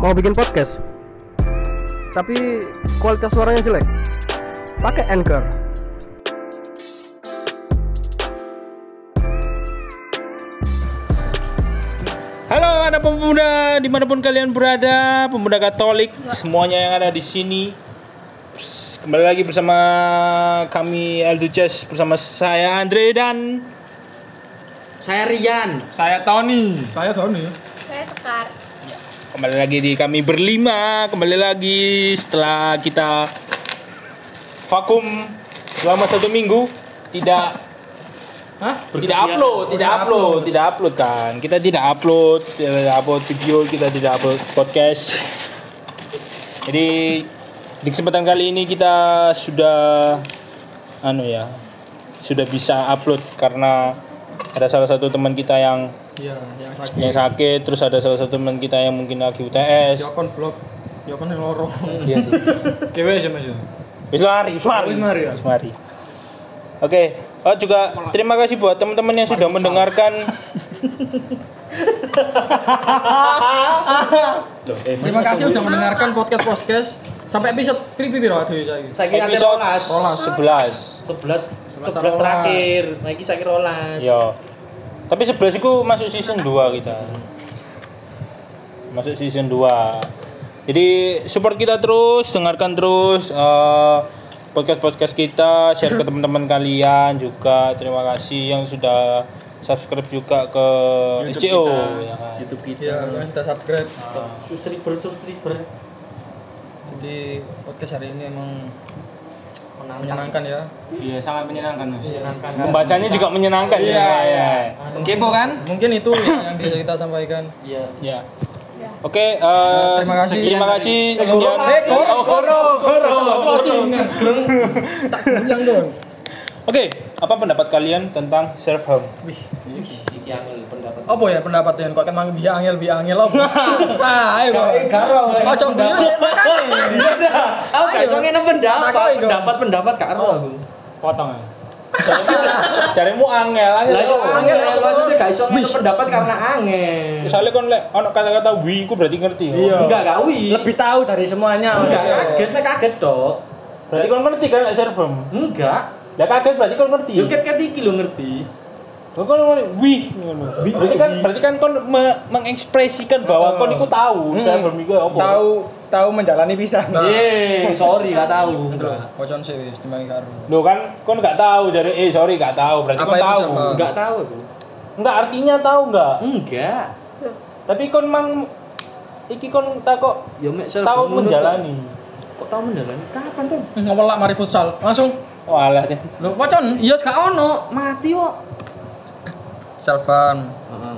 Mau bikin podcast, tapi kualitas suaranya jelek. Pakai Anchor. Halo anak pemuda di mana pun kalian berada, pemuda Katolik semuanya yang ada di sini. Kembali lagi bersama kami Elduces bersama saya Andre dan Saya Rian. saya Tony. Saya Tony. Saya Sekar. Kembali lagi di kami berlima, kembali lagi setelah kita vakum selama satu minggu tidak Hah? tidak upload, tidak upload, tidak upload kan. Kita tidak upload, tidak upload video, kita tidak upload podcast. Jadi di kesempatan kali ini kita sudah anu ya, sudah bisa upload karena ada salah satu teman kita yang Iya, yang sakit. yang sakit, terus ada salah satu teman kita yang mungkin lagi UTS. Ya kon blok. Ya kon yang loro. Iya sih. Dewe aja Mas. Wis mari, wis mari. Wis mari ya? Wis mari. Oke, oh juga terima kasih buat teman-teman yang sudah mendengarkan. Terima kasih sudah mendengarkan podcast podcast sampai episode pipi piro aduh saiki. Saya kira episode rolas. Rolas. 11. 11 Semester 11 rolas. terakhir. Lagi saya kira rolas. Yo. Tapi 11 itu masuk season 2 kita. Masuk season 2. Jadi support kita terus, dengarkan terus eh, podcast-podcast kita, share ke teman-teman kalian juga. Terima kasih yang sudah subscribe juga ke SCO ya kan. YouTube kita. Iya, yang sudah subscribe. Subscriber subscriber. Jadi podcast hari ini emang Menangkan. menyenangkan ya. Iya, sangat menyenangkan, Mas. Menyenangkan. Pembacanya juga menyenangkan Iya, ya. iya. Kepo kan? Mungkin itu yang bisa kita sampaikan. Iya. Ya. Oke, eh, terima kasih. Terima kasih. Sekian. Eh, Oh, goro, goro. Masih ngegreng. Tak dong. Oke, apa pendapat kalian tentang self home? Wih, Iki angel pendapat. apa ya pendapatnya kok emang dia angel bi angel apa? Ah, ayo. Karo. Kok cok bius ya makane. Aku gak iso ngene pendapat. Dong. Pendapat pendapat karo aku. Potong ya. Carimu angel, angel. Lah yo angel, maksudnya gak iso ngene pendapat karena angel. Misalnya kon lek ono kata-kata wi, ku berarti ngerti. Iya. Enggak gawi. lebih tahu dari semuanya Enggak kaget, nek kaget dok. Berarti kon ngerti kan lek home? Enggak. Ya kaget berarti kon ngerti. Yo ket iki lho ngerti. Kon ngomong wi ngono. Berarti kan berarti kan kon me- mengekspresikan bahwa kon iku tahu self home iku apa. tahu tahu menjalani bisa Ye, sorry gak tahu. Pocon sih wis dimangi karo. Loh kan kon gak tahu jadi eh sorry gak tahu berarti Apa kon itu tahu. Enggak tahu. Enggak artinya tahu enggak? Enggak. Tapi kon mang iki kon takok Ya tahu menjalani. Kok tahu menjalani? Kapan tuh? Ngewelak mari futsal. Langsung. Walah deh. Loh, pocon. Iya gak ono, mati kok. Selfan. Heeh.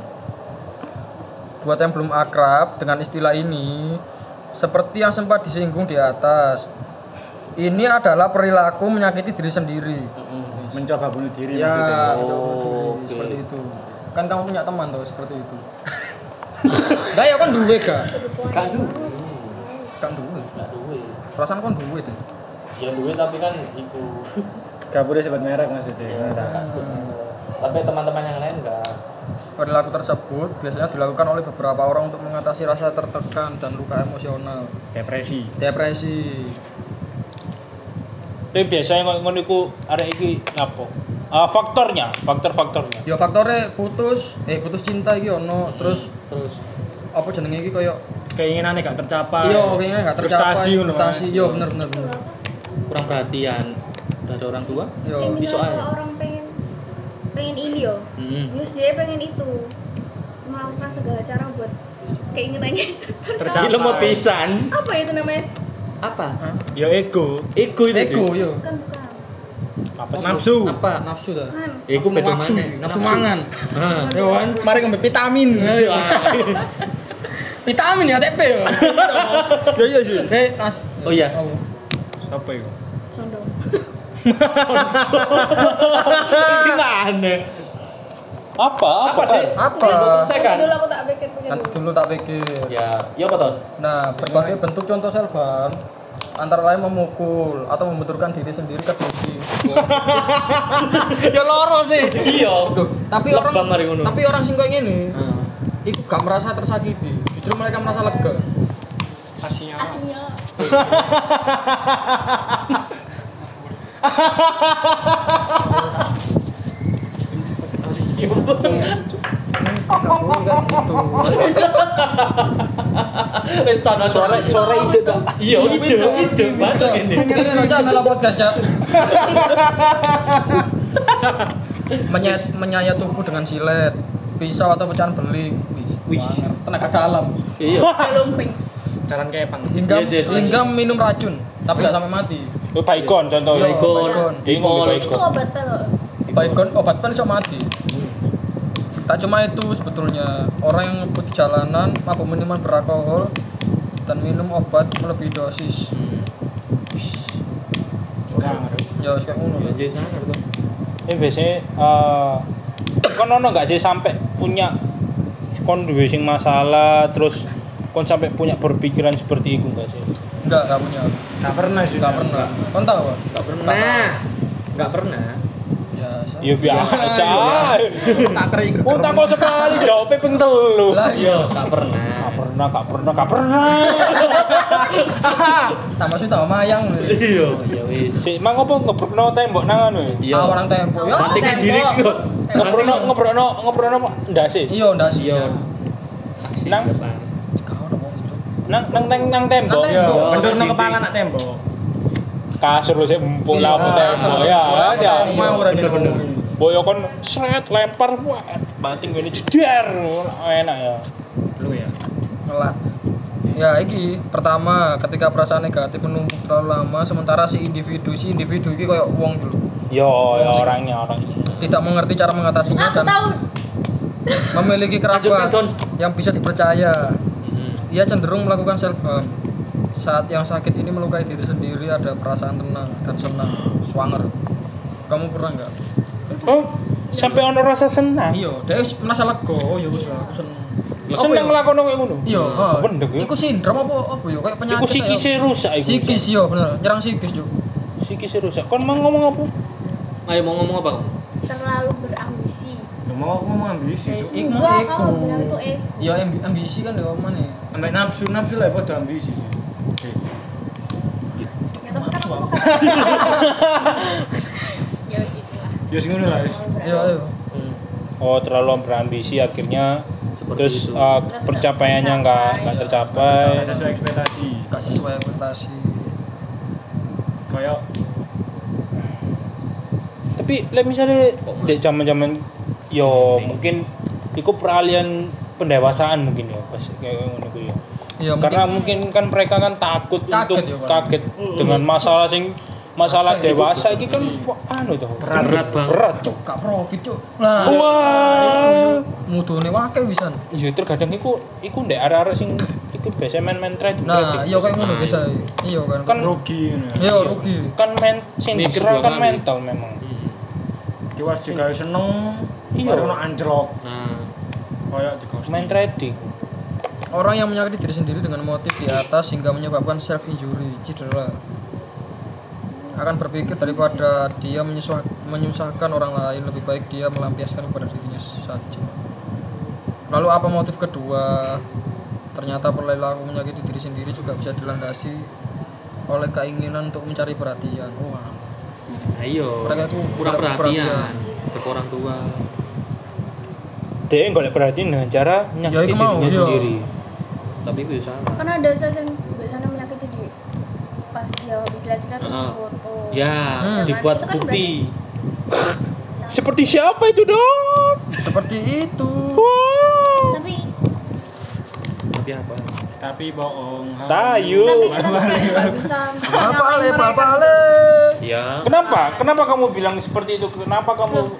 Buat yang belum akrab dengan istilah ini, seperti yang sempat disinggung di atas, ini adalah perilaku menyakiti diri sendiri. mencoba bunuh diri Ya, diri, Oh, oke. seperti itu. Kan kamu punya teman tuh seperti itu. Gak ya kan duwe gak? Gak duwe. Kan duwe. Gak duwe. Perasaan kan duwe tuh. Ya duwe tapi kan iku gak boleh sebut merek maksudnya gak sebut. Tapi teman-teman yang lain enggak. Perilaku tersebut biasanya dilakukan oleh beberapa orang untuk mengatasi rasa tertekan dan luka emosional, depresi depresi. Tapi biasanya ngono iku arek iki apa? Ah, faktornya, faktor-faktornya. Ya faktornya putus, eh putus cinta iki ono, terus Terus apa jenenge iki koyo keinginannya gak tercapai iya kayaknya nggak tercapai frustasi ngono, frustasi yo bener bener bener kurang perhatian dari orang tua. yo Sing Bisa orang pengen pengen ini yo. Heeh. Terus dia pengen itu. Melakukan segala cara buat keinginannya itu Tercapai. Film mau pisan. Apa itu namanya? Apa? ya ego Ego itu. ego yo Bukan bukan. Apa sih? nafsu Apa? nafsu dah Bukan. Ego beda nafsu nafsu mangan Heeh. yo kan mari ngambil vitamin vitamin ya TP yo yo yo sih eh nas Oh iya. siapa itu Sondong. Gimana? Apa? Apa, Apa? Dik? Apa? Kan? Dulu aku tak pikir pikir kan dulu. tak pikir Ya, ya apa toh? nah berbagai bentuk contoh selfan antara lain memukul atau membenturkan diri sendiri ke diri ya loro sih. Iya. Duh, tapi Lebam orang tapi orang sing koyo ngene Heeh. itu gak merasa tersakiti justru mereka merasa lega Aslinya. Aslinya Gak boleh kan gitu Wes tahun Suara suara ide tuh. Iya, ide, ide. Bantu ini. ini aja mela podcast ya menyayat, menyayat tubuh dengan silet pisau atau pecahan beling Wih, tenaga dalam Iya. lumping. Jalan kepang. hingga Yes, yes, hingga minum racun tapi gak sampai mati baikon contohnya. Iya. Baikon. Ngomong Itu baikon. obat pelok. baikon obat pen bisa mati tak cuma itu sebetulnya orang yang ngebut di jalanan mabuk minuman beralkohol dan minum obat melebihi dosis ya wis kayak ngono Iya, jadi sangar tuh. Ini biasanya eh kon ono nggak sih sampai punya kon duwe sing masalah terus kon sampai punya berpikiran seperti itu enggak sih? Enggak enggak punya Gak pernah sih. enggak pernah kon tahu? Enggak pernah. Enggak pernah. ya Ya biasa. Tak keri Oh tak kok sekali jawabnya ping telu. lah iya Enggak pernah. Gak pernah, gak pernah, gak pernah. tambah sih tambah mayang Iya, ya wis. Si mang apa ngebrokno tembok nang anu? Iya. ah orang tempo ya Nanti kan diri tembok. kok. Ngebrokno ngebrokno ngebrokno apa? Ndak sih. iya ndak sih Iya. Nang kau nang nang nang, nang tembok. Nang Iya, tembok. bentuknya Dinding. kepala nak tembok. Kasur lu sih empuk Iya, lah apa tembok kasur. ya. Ora Bener-bener. Boyo kon seret lempar buat banting gini jeder enak ya. Lu ya. ngelah ya iki pertama ketika perasaan negatif menumpuk terlalu lama sementara si individu si individu iki kayak wong dulu Yo, ya orangnya orangnya. tidak mengerti cara mengatasinya Aku dan tahu. memiliki kerabat yang bisa dipercaya. Ia cenderung melakukan self harm saat yang sakit ini melukai diri sendiri ada perasaan tenang dan senang swanger kamu pernah nggak Oh, sampai ono rasa senang. iya dia wis merasa lega oh ya wis lah aku seneng Seneng nglakoni kayak ngono. iya Oh, bener ya. iku sindrom apa apa ya kayak penyakit Iku sikisnya rusak iku. sikis iya bener nyerang sikis juga Sikisnya rusak. Kon mau ngomong apa? Ayo mau ngomong apa kamu? Terlalu berambisi. Lu mau aku ngomong ambisi Eh, tuh. Iku ego. Ya ambi- ambisi kan ya mana nih? Sampai nafsu nafsu lah pada ambisi sih. Oke. Ya tapi kan aku. Ya itulah. Ya sing ngono lah. Ya ayo. Oh, terlalu berambisi akhirnya Seperti terus itu. uh, Terus pencapaiannya nggak nggak tercapai. Gak sesuai ekspektasi. Gak sesuai ekspektasi. Kayak Tapi lek misalnya dek zaman-zaman yo mungkin iku peralihan pendewasaan mungkin ya pas kayak ngono ku ya. Ya Karena mungkin kan mereka kan takut Kaget untuk ya, kaget dengan masalah sing masalah Masa dewasa iki kan wah, anu tuh Berat, berat banget. berat tuh. gak profit cuk. Nah, Wah. mudune wake wisan. Ya terkadang iku iku ndek arek-arek sing iku biasa main-main trading. Nah, iya kayak ngono Nah, biasa. Iya kan. Kan rugi ya. Iya rugi. kan men sing dua kan mental memang. Kiwas juga seneng. Iya. Baru ono anjlok. Nah, Kayak di ghosting. Main trading. Orang yang menyakiti diri sendiri dengan motif di atas hingga menyebabkan self injury, cedera. Akan berpikir daripada dia menyusah- menyusahkan orang lain, lebih baik dia melampiaskan kepada dirinya saja. Lalu apa motif kedua? Ternyata perilaku menyakiti diri sendiri juga bisa dilandasi oleh keinginan untuk mencari perhatian. Wah, ayo. Mereka tuh kurang perhatian ke orang tua. Dia golek perhatian dengan cara menyakiti Ya, mau, dirinya iya. sendiri. Tapi itu ya salah. Kan ada saya yang biasanya menyakiti di pas dia habis lihat-lihat terus Ah. foto. Ya, Hmm. dibuat kan bukti. Seperti siapa itu, Dok? seperti itu. Wow. Tapi Tapi apa? Tapi bohong. Tayu. tapi kita nggak bisa ale, mereka. bapak ale. Ya. Kenapa? Kenapa kamu bilang seperti itu? Kenapa kamu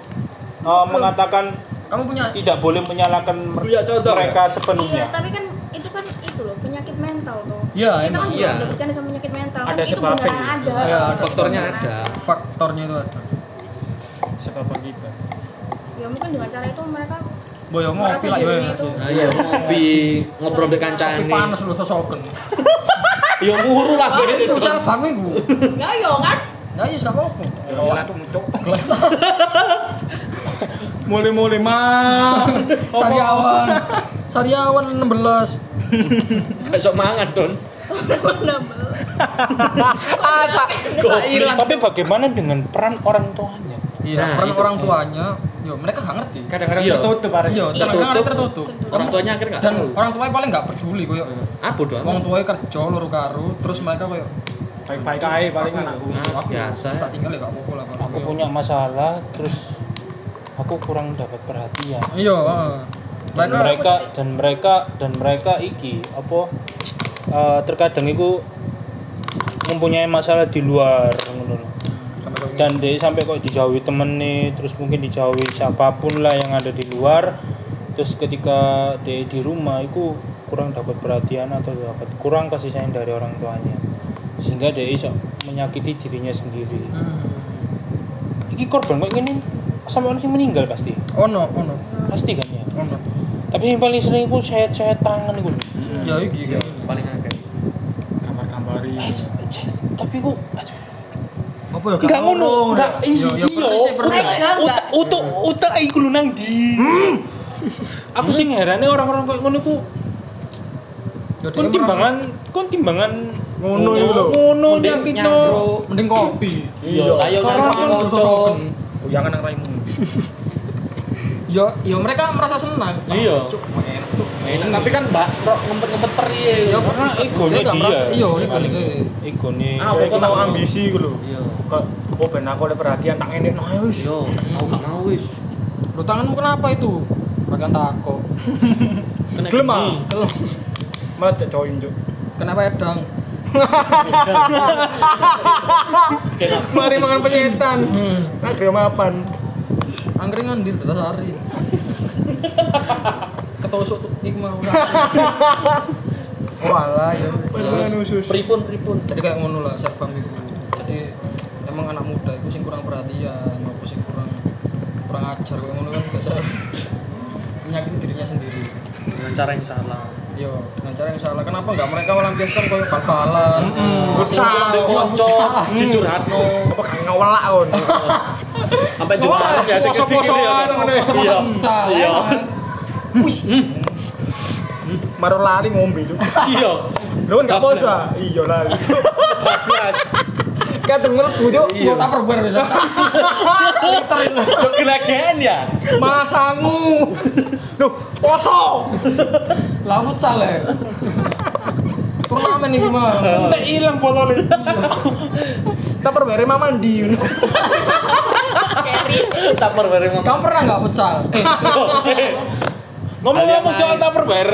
uh, mengatakan Kamu punya tidak boleh menyalahkan contoh mereka Iya, sepenuhnya? tapi kan itu kan itu loh penyakit mental tuh. Iya, kita emang. kan juga Iya. bisa bercanda sama penyakit mental. Ada kan itu sebabnya. beneran ada. Iya, ada Faktornya ada. faktornya itu ada. Sebab kita. Ya mungkin dengan cara itu mereka Boyo ngopi lah yo ya. itu- Nah, iya ngopi, ngobrol Tapi kancane. panas lu sosoken. Ya muru lah Ah, gini itu self harm iku. ya yo kan. Nah, iya gak apa-apa. Gila tuh muncul. Mulai-mulai mah. Sariawan. Sariawan 16. Gak sok mangan, Don. Tapi bagaimana dengan peran orang tuanya? Iya, Nah, orang itu. orang tuanya, yo mereka gak ngerti. Kadang-kadang Iya. tertutup arek. Iya, kadang-kadang tertutup. Orang tuanya akhirnya nggak Dan tahu. orang tuanya paling gak peduli koyo Apa doang? wong tuanya kerja loro karo, terus mereka koyo Baik-baik ae paling aku, anakku. aku biasa. terus tak tinggal ya gak apa-apa lah. Aku punya masalah, terus aku kurang dapat perhatian. Iya. Dan Mereka mereka dan mereka dan mereka iki apa eh, terkadang itu mempunyai masalah di luar dan dia sampai kok dijauhi temen nih terus mungkin dijauhi siapa pun lah yang ada di luar terus ketika dia di rumah itu kurang dapat perhatian atau dapat kurang kasih sayang dari orang tuanya sehingga dia bisa menyakiti dirinya sendiri Hmm. iki korban kok gini sampai orang sih meninggal pasti Ono, ono, pasti kan ya ono. tapi yang paling sering itu sayat-sayat tangan itu Ya iki Iya, kan. paling akeh. Gambar-gambari. eh, sayat- tapi kok aduh Apa ya? Enggak ngono, enggak iya. Ya, ya. Enggak, enggak. Utak utak iku lu nang di. Aku sing herane orang-orang kayak ngono ku Ya, kon timbangan kon timbangan Ngono iku lho. Ngono no. nyambro. mending kopi. Iya, ayo kan kanca. Uyangan nang raimu. Ya, ya mereka merasa senang. Iya. Cuk, enak, cuk. Enak, tapi kan mbak rok ngempet-ngempet periye. Ya, Karena egonya Dia iya, egonya. Egone. Ah, kok mau tak ambisi iku lho. Iya. Kok oh ben aku oleh perhatian tak ngene nah wis. Yo, aku gak mau wis. Lu tanganmu kenapa itu? Bagian tako. Kena Gelem ah. gini. Malah cek join juk. Kenapa edang? Mari mangan penyetan. Kira mapan. Angkringan di Betasari. Ketusuk tuh ik mau. Walah ya. Pripun pripun. Jadi kayak ngono lah servam itu. Jadi emang anak muda itu sing kurang perhatian, apa sing kurang kurang ajar kayak ngono kan biasa menyakiti dirinya sendiri. Dengan cara yang salah. Yo, dengan cara yang salah. Kenapa nggak mereka melampiaskan kayak bal-balan? Iya, konco, futsal. dicurhatno. Apa kan ngawelak kon. Sampai jualan ya sing ke sini Poso-posoan ya. ngono. Iya. Iya. Wih, Maro lali ngombe juk. Iya. Lho kan gak poso. Iya lali. Bablas. Kadang mlebu juk. mau tak perbar bisa. Liter itu. Yo gelagen ya. Masangu. Loh, poso. Lah futsal ya. Ini mah. Tak hilang perbere mandi. Taper ngomong. Kamu pernah nggak futsal? Eh, Ngomong-ngomong soal tupperware.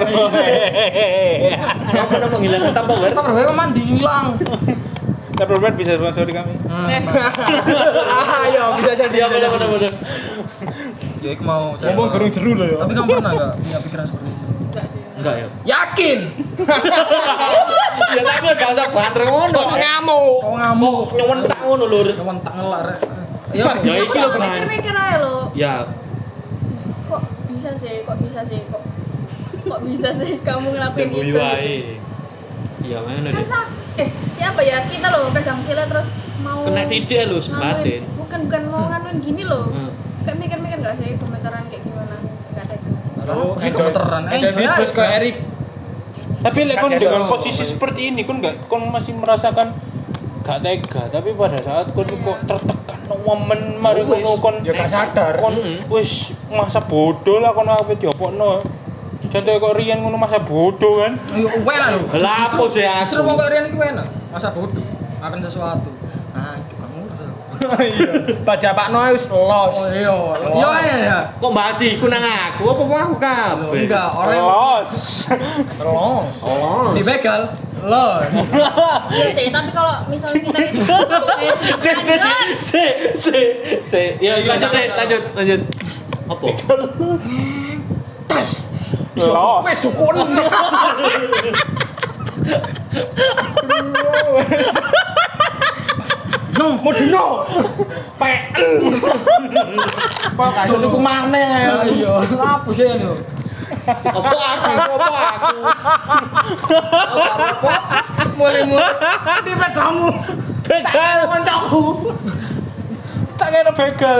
Kamu pernah menghilangkan Tupperware? berbeda mandi hilang. Tupperware bisa sponsori kami. Ayo, bisa jadi. Iya benar benar. Ya, mau. saya- Ngomong gerung jeru lho ya. Tapi kamu pernah nggak punya pikiran seperti? Enggak ya. Yakin? Ya tapi gak usah banter ngono. Kok ngamuk? Kau ngamuk? Nyewentak ngono lur. Kawan tak ngelak rek. Ya, Ya iki lho benar. Mikir-mikir aja lo. Ya, Kok bisa sih? Kok bisa sih? Kok kok bisa sih kamu ngelakuin itu? Iya, mana Kan deh. eh, ya apa ya? Kita loh pegang sila terus mau Kena titik lu nganuin- sebatin. Bukan bukan mau nganuin gini loh. Hmm. Kayak mikir-mikir gak sih komentaran kayak gimana? Oh? Eh, Ada enggak, terus kayak enggak. Erik. Tapi lek kon dengan posisi seperti ini kon nggak kon masih merasakan gak tega tapi pada saat kon kok tertekan momen mari ngono kon ya gak sadar. kon wis masa bodoh lah kon apa diopokno contohnya kok Rian ngono masa bodoh kan Ayo, enak lho. Lah apa sih aku? mau kayak Rian itu enak. Masa bodoh akan sesuatu. Ah. Iya. Pada Pak Noe wis los. Oh iya. Iya iya ya. Kok bahas iku nang aku apa mau aku kabeh? Enggak, yang los Los. Oh. dibegal. Loh. Iya sih, tapi kalau misalnya kita itu eh, Si si lanjut. si si si. Ya lanjut deh, lanjut lanjut. Apa? los Wes dukun. No, Mau dino. Pek. Kok Tuh niku maneh ya. Iya. Apa sih ini? Apa aku? Apa aku? Apa? Mulai mulai di pedamu. begal Kancaku. tak kira begal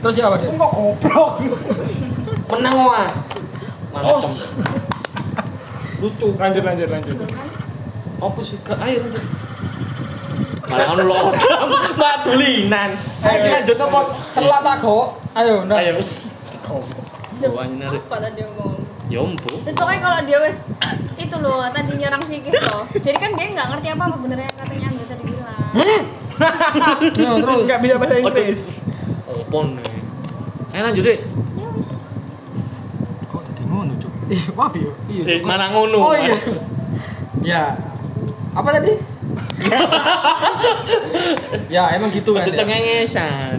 Terus siapa dia? kok goblok. Menang. Oh, Mantap. lucu lanjut lanjut lanjut Apa sih? Ke- Ayo lanjut. Malah anu lo Mbak dulinan. Ayo lanjut apa? Selat aku. Ayo, nah. Ayo. Narik. apa tadi ngomong Ya ombo. terus pokoknya kalau dia wes itu loh tadi nyerang psikis loh jadi kan dia nggak ngerti apa apa benernya yang katanya Angga tadi bilang Ya, terus. nggak bisa bahasa Inggris Opon nih. Ayo lanjut deh. ya wes kok tadi ngono cuk Ih, maaf ya. Eh, mana ngono? Oh iya. Ya. Apa tadi? Ya, emang gitu kan. Ya. cengengesan.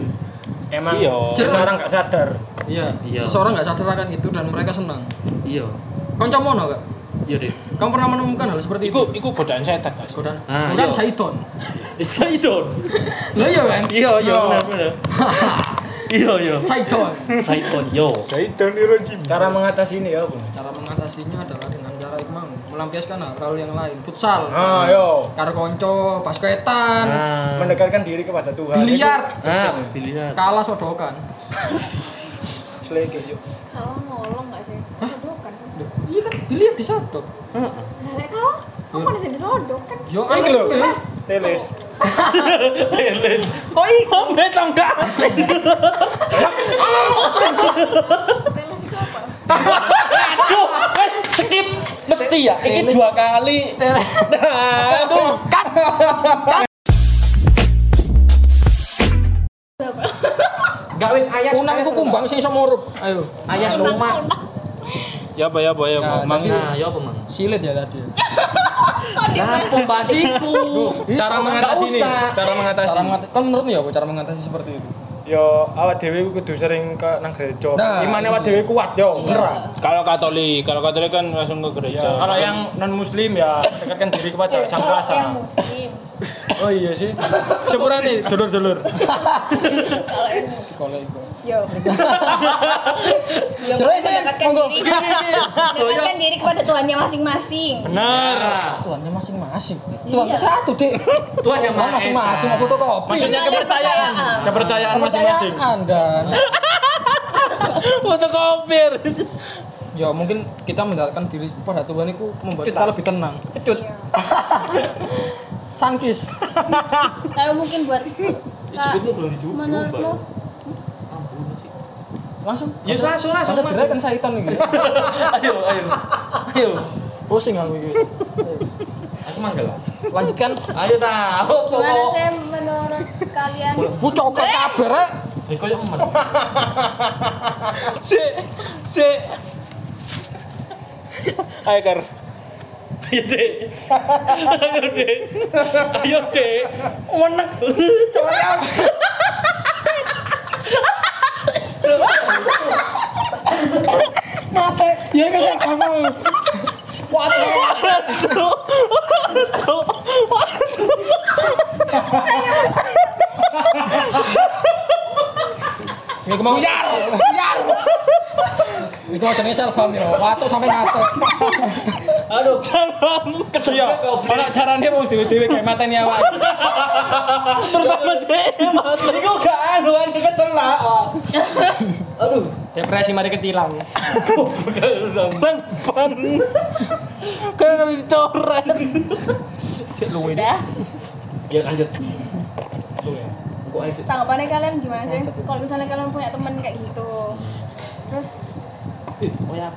emang Iya. seseorang nggak sadar Iya. Iya. Seseorang nggak sadar akan itu dan mereka senang. Iya. Konco mono gak? Iya deh. Kamu pernah menemukan hal seperti Iku itu? iku godaan setan guys. Godaan. Ah, Godaan iya. Saiton. Bisa itu. Lah iya kan? Iya, iya benar benar. Iya, iya. Saiton. Saiton yo. Saitonirojim cara mengatasi ini ya apa Cara mengatasinya adalah dengan cara itu mau melampiaskan hal yang lain. Futsal. ah yo Karo konco, basketan, Ah. mendekatkan diri kepada Tuhan biliar, Ah, biliar. kalah sodokan. selege yuk kalau ngolong nggak sih sodokan sih Iya kan, biliar disodok. Heeh. Lele kalau kamu mana sih disodok kan Yo, Ini ayo, lho. iya. teles Teles. Oh iya, betul enggak? Aduh, wes skip mesti ya. Ini dua kali. Aduh, kan. Gak wis ayas Kunang itu kumbang sing iso murup. Ayo. Ayas rumah. Ya apa ya apa ya, Ya, Mang. Nah, ya apa, Mang? Silit ya tadi. Nah, pembasiku. cara mengatasi ini cara mengatasi Cara mengatasi, kan menurutmu ya apa cara mengatasi seperti itu? Yo awak dhewe kudu sering ke nang gereja. Nah, imane awak dhewe kuat yo. Beneran Kalau Katolik, kalau Katolik kan langsung ke gereja. Ya, kalau yang non muslim ya dekatkan diri kepada sang Kalau kuasa yang muslim oh iya sih sepurane dulur-dulur kalau yang muslim Kalau itu. yo yo Cerai, Sen. mendekatkan Monggo. diri diri kepada Tuhannya masing-masing benar Nah, Tuhannya masing-masing. Tuhan Iya. itu satu, Dik. Tuhan yang Tuhan Maha masing-masing mau Esa. fotokopi. maksudnya Kepercayaan. kepercayaan masing-masing Kepercayaan kan. Fotokopir. Ya mungkin kita mendekatkan diri pada Tuhan itu membuat kita lebih tenang. Cut. Sankis. tapi mungkin buat kak Itu belum dicoba. menurutmu Langsung. Ya, langsung, langsung, langsung. kan saitan ini. Ayo, ayo. Ayo. Pusing aku. Ayo. Aku manggil. Lanjutkan. Ayo ta. Oh, gimana sih menurut kalian Bu coklat kabar. Eh, koyo emas. Si, si. Ayo Kar. Ayo, Dek. Ayo, Dek. Ayo, Dek. Menek. Coklat. Mate. Ya kan saya kamu. Waduh. Ini mau yar, yar. Ini mau jenenge selfam ya. Watuk sampai ngatuk. Aduh, salam Iya, ora carane wong dhewe-dhewe kayak mateni awak. Terutama Dek. Iku gak anu kan kesel lah. Oh. Aduh. Depresi mari ketilang. Bang, bang. Kan dicoret. udah Ya lanjut. Kok ayo. tanggapannya kalian gimana sih kalau misalnya kalian punya teman kayak gitu terus Oh ya.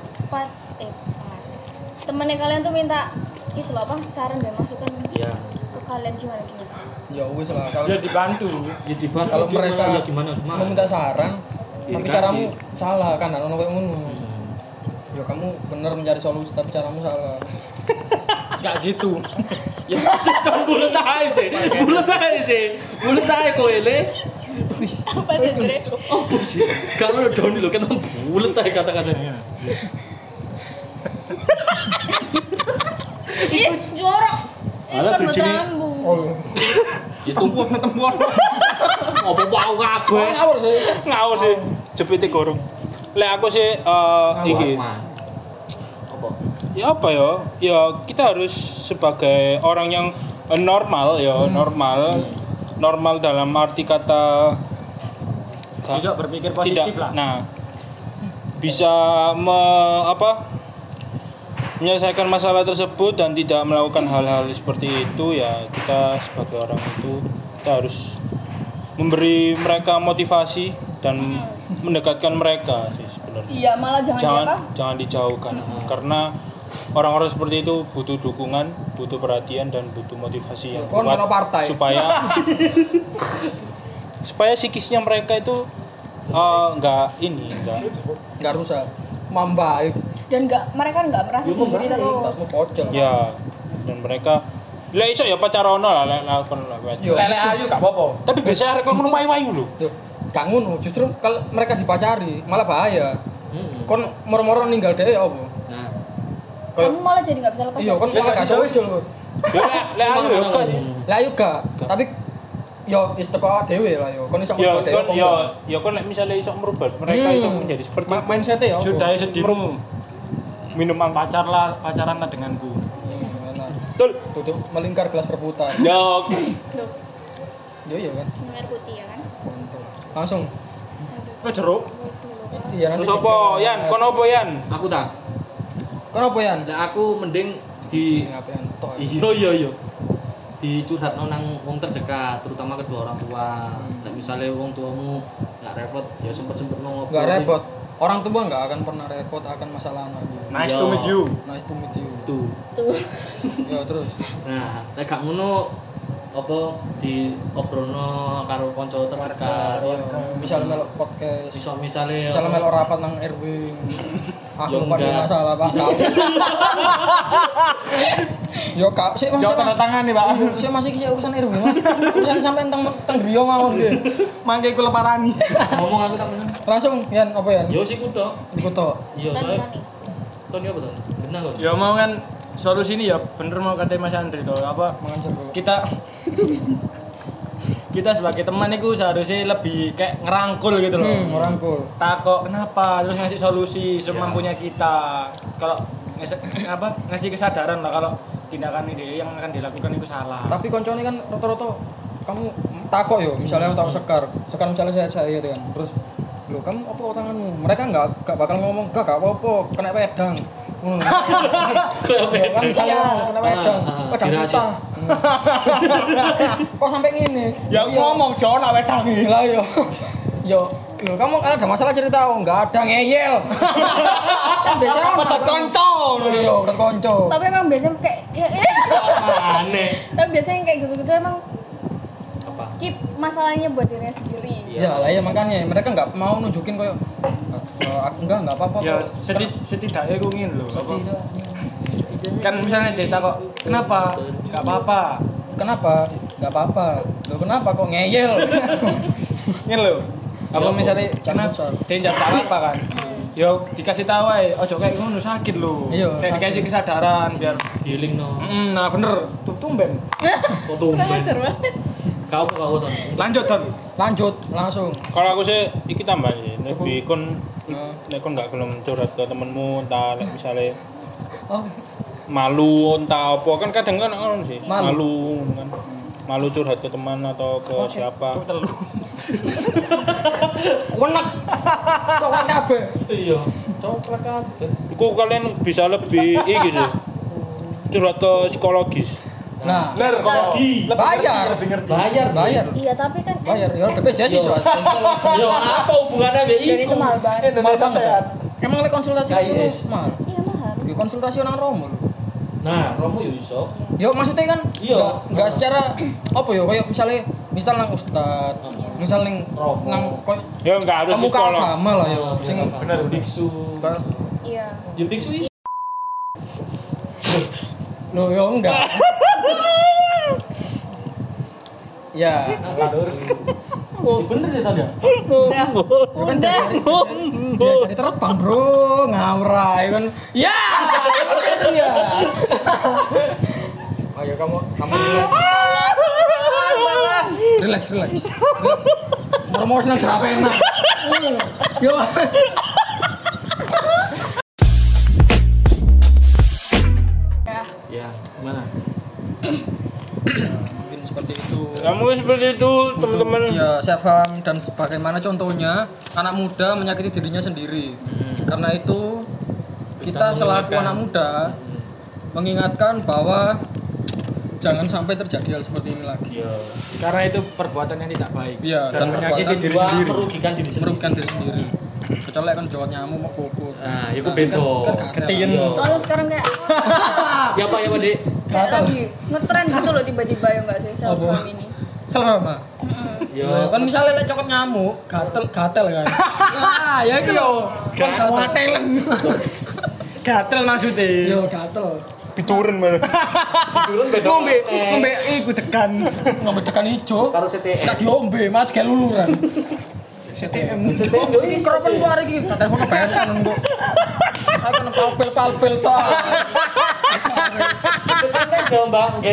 Temennya kalian tuh minta itu loh apa saran dan masukan Iya. ke kalian gimana gimana Ya wis lah kalau Ya dibantu. Ya dibantu kalau gimana, mereka ya gimana gimana. meminta saran Ya, tapi dikasih. caramu salah kan ono kayak ngono Hmm. ya kamu bener mencari solusi tapi caramu salah Gak gitu. Ya sih kan bulet aja sih. Bulet aja sih. Bulet aja kok ele. wis apa sih Dre? Apa sih? Kalau udah down lo kan bulet aja kata-katanya. Ih jorok itu Alah, kan buat bridging-nya- rambut Itu ketemu. Apa bau kabeh. ngawur sih Ngawur sih, jepite gorong. Lek aku sih eh iki. Apa? Ya apa ya? Ya kita harus sebagai orang yang eh, normal ya, normal. Normal dalam arti kata Bisa berpikir tidak positif lah. nah bisa me, apa menyelesaikan masalah tersebut dan tidak melakukan hal-hal seperti itu ya kita sebagai orang itu kita harus memberi mereka motivasi dan mendekatkan mereka sih sebenarnya Iya, malah jangan, jangan apa? jangan dijauhkan karena orang-orang seperti itu butuh dukungan butuh perhatian dan butuh motivasi yang Kon kuat partai. supaya supaya psikisnya mereka itu eh, nggak ini nggak nggak rusak membaik Dan nggak mereka nggak merasa sendiri terus. ya dan mereka lah iso ya pacarono lah lek lakon lah. Yo. Lele ayu gak apa-apa. tapi biasanya arek ngono wayu-wayu lho Tuh, gak ngono justru kalau mereka dipacari malah bahaya Heeh. kon moro-moro ninggal dhewe ya apa Nah, Kamu malah jadi nggak bisa lepas. iya kon Ya, malah gak gak bisa, sosial kok ya lek lek ayu ya kok sih lah ayo gak tapi yo wis teko dhewe lah yo kon iso ya ngubah dhewe kon ya enggak? ya kon lek misalnya iso merubah mereka Hmm. iso menjadi seperti mindset ya apa Sudah sedihmu. minum angkat Pacarlah, pacaranlah denganku. Betul. Tutup melingkar gelas berputar ya. Tuh, yo iya kan? Air putih ya kan. Kontol. langsung. Oh jeruk. iya nanti terus apa Yan? Kon apa Yan? Aku tak. kon apa yan? Lah aku mending di ya. iya iya iya. Dicurhatno nang wong terdekat terutama kedua orang tua. Nek misalnya wong tuamu nggak repot ya sempet sempet ngobrol nggak repot orang tua nggak akan pernah repot akan masalah anaknya Nice Yo. to meet you. nice to meet you. Tuh. Tuh. ya terus. Nah lek gak ngono apa di obrolno karo kanca terdekat. Misalnya melok podcast. Bisa misalnya misalnya melok rapat nang RW aku lupa dia enggak. masalah pak. Yo kak sih Yo masih tanda tangan nih, Pak. saya masih kisah urusan RW mas. Urusan sampai tentang tentang Rio mawon dia Mangke ku leparani. ngomong aku tak langsung Yan apa Yan yo sih iya Tani soalnya tani. Tony apa tuh? Benar kok Ya mau kan solusi ini ya bener mau kata Mas Andri tuh apa? Kita kita sebagai teman itu seharusnya lebih kayak ngerangkul gitu loh. hmm merangkul Takok kenapa? Terus ngasih solusi semampunya kita. Kalau nges- apa ngasih kesadaran lah kalau tindakan ini yang akan dilakukan itu salah. tapi koncone kan rata-rata kamu takok yo misalnya tahu sekar sekar misalnya saya saya gitu kan. Terus lo kamu apa tanganmu? Mereka nggak nggak bakal ngomong gak gak apa-apa kena pedang Hmm. Ya kan misalnya kena pedang Ah, ah, pedang dirasa. putah kok sampai ngini Ya Iya. ngomong jangan nak wedang iki. lah yo yo lo kamu kalau ada masalah cerita oh nggak ada ngeyel kan biasanya kan Petot konco. iya udah konco Tapi emang biasanya kayak ya, ya. aneh Tapi biasanya kayak gitu-gitu emang apa keep masalahnya buat dirinya sendiri. ya lah ya makanya mereka nggak mau nunjukin kayak "Eh, aku enggak nggak apa-apa Ya kok." sedih setidaknya gue ingin loh. Tidak. Kan misalnya cerita kok kenapa? Gak apa-apa. Kenapa? Gak apa-apa. Lo kenapa kok ngeyel? Ingin loh. Apa misalnya Jangan kenapa? futsal. Dia nggak apa kan? Yo dikasih tahu aja, ojo kayak ngono sakit lo. Iya, Kayak sakit. dikasih kesadaran biar healing no Mm, nah bener, tuh tumben. ajar banget. kau kau Ton Lanjut Don. Lanjut langsung. kalau aku sih iki tambah sih lebih kon. Nek kon nggak gelem curhat ke temenmu entah nek misalnya Oh, malu entah apa kan kadang kan orang sih Malu. malu, kan malu curhat ke teman atau ke siapa Telu. wenek. Kok kabeh? iya coklat kabeh Iku kalian bisa lebih iki sih curhat ke psikologis Nah, Bener Lagi. bayar. Lebih ngerti. bayar Bayar. Iya, tapi kan Bayar. Ya BPJS sih soalnya. yo apa hubungannya be dan itu mahal banget. Mahal banget. Emang lek konsultasi KIS. itu mahal. Iya, mahal. Di konsultasi orang Romo nah Romo yo iso Yo maksudnya kan Iya. nggak nggak secara apa yo kayak misalnya misal nang ustad, misal nang nang koyo ya nggak harus pemuka psikolog agama lah yo sing bener biksu Iya. yo biksu iso Loh, yo enggak. ya, oh bener sih tadi Udah. Udah. dia jadi terbang, Bro. Ngawrai kan. Ya. ya. Ayo kamu kamu relax. Relax, relax. Mau senang berapa enak. Yo. Itu teman-teman Ya, saya paham dan bagaimana contohnya anak muda menyakiti dirinya sendiri. Karena itu kita Kita selaku mengingatkan. anak muda mengingatkan bahwa jangan sampai terjadi hal seperti ini lagi. Iya. Karena itu perbuatan yang tidak baik. Iya, dan, dan menyakiti diri sendiri. merugikan diri sendiri. Merugikan diri sendiri. Kecuali kan jawab nyamuk mau kukur. Nah, itu beda. Kan, kan Ketien. Iya. Soalnya sekarang kayak Ya Pak, ya Pak, Dik. kayak lagi ngetren gitu loh tiba-tiba ya enggak sih Apa? ini. Selama. Ya, Ya, kan misalnya lek cokot nyamuk, gatel gatel kan. ah, ya itu yo. Kan gatel. Gatel maksudnya. Yo gatel. Pituren mana? turun beda. Ngombe, ngombe iku tekan. Ngombe tekan ijo. Karo CTM. Sak diombe, malah kayak luluran. CTM. CTM yo Ini iso keropen gua hari iki, telepon PSN kok. Aku kena palpil-palpil toh. CTM kan gak ngomong.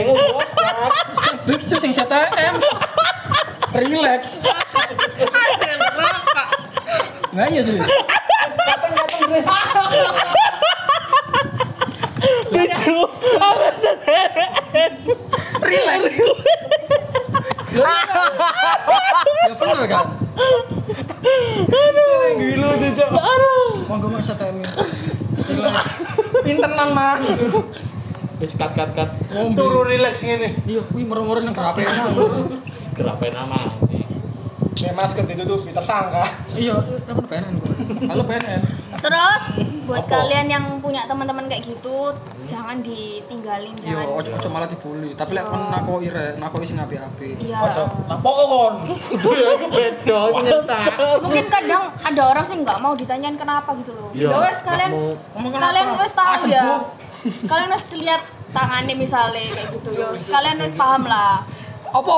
Biksu sing CTM. Relax. Nah iya sih. Relax. Ya bener kan? Gila tuh, Cok. Monggo mas CTM. Relax. Pintenan mas. Wis kat kat kat. Turu relax ngene. Iya, wih merem-merem nang kerapen. Kerapen nama. Kayak masker ditutupi tersangka. Iya, telepon PNN. Halo PNN. Terus buat kalian yang punya teman-teman kayak gitu jangan ditinggalin Iya, jangan. ojo ojo malah dibully. Tapi lek kon nakoi rek, nakoi sing apik-apik. Iya. Apa kon? Iku beda. Mungkin kadang ada orang sih nggak mau ditanyain kenapa gitu loh. Iya, Ya wes kalian kalian wes tahu Ah, ya. Kalian wes lihat tangannya misalnya kayak gitu ya. wes, Kalian wes paham lah. Apa?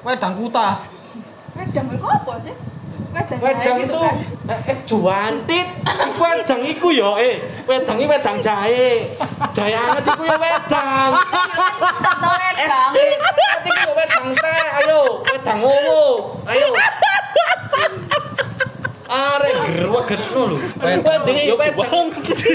Wedang kutah. Wedang itu apa sih? Wedang, Wedang itu kan. eh, eh juantit. Iku wedang iku yo eh. Wedang iki wedang jahe. Jahe anget iku yo wedang. Atau wedang. Anget iku wedang teh. Ayo, wedang ngowo. Ayo. Arek greweget lho. Wedang yo wedang. Itu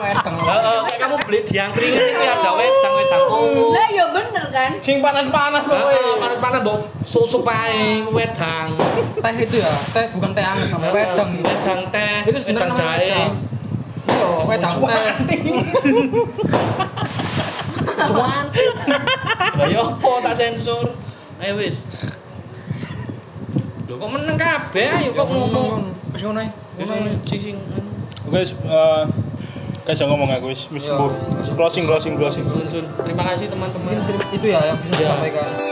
wedang. Heeh, kayak kamu beli di angkringan itu ada wedang wedang ngowo. Lah ya bener kan. Sing panas-panas kok. Heeh, panas-panas mbok susu pae wedang. Teh itu ya, teh bukan teh anget namanya wedang. Wedang teh, Itu namanya jahe. wedang. Iya, wedang teh. Lah ya apa tak sensor? Ayo wis. Lho kok meneng kabeh ayo kok ngomong. Wis ngono ae. Wis sing sing Guys, eh guys yang ngomong aku wis wis Iya. closing closing closing. Terima kasih teman-teman. Itu ya yang bisa disampaikan.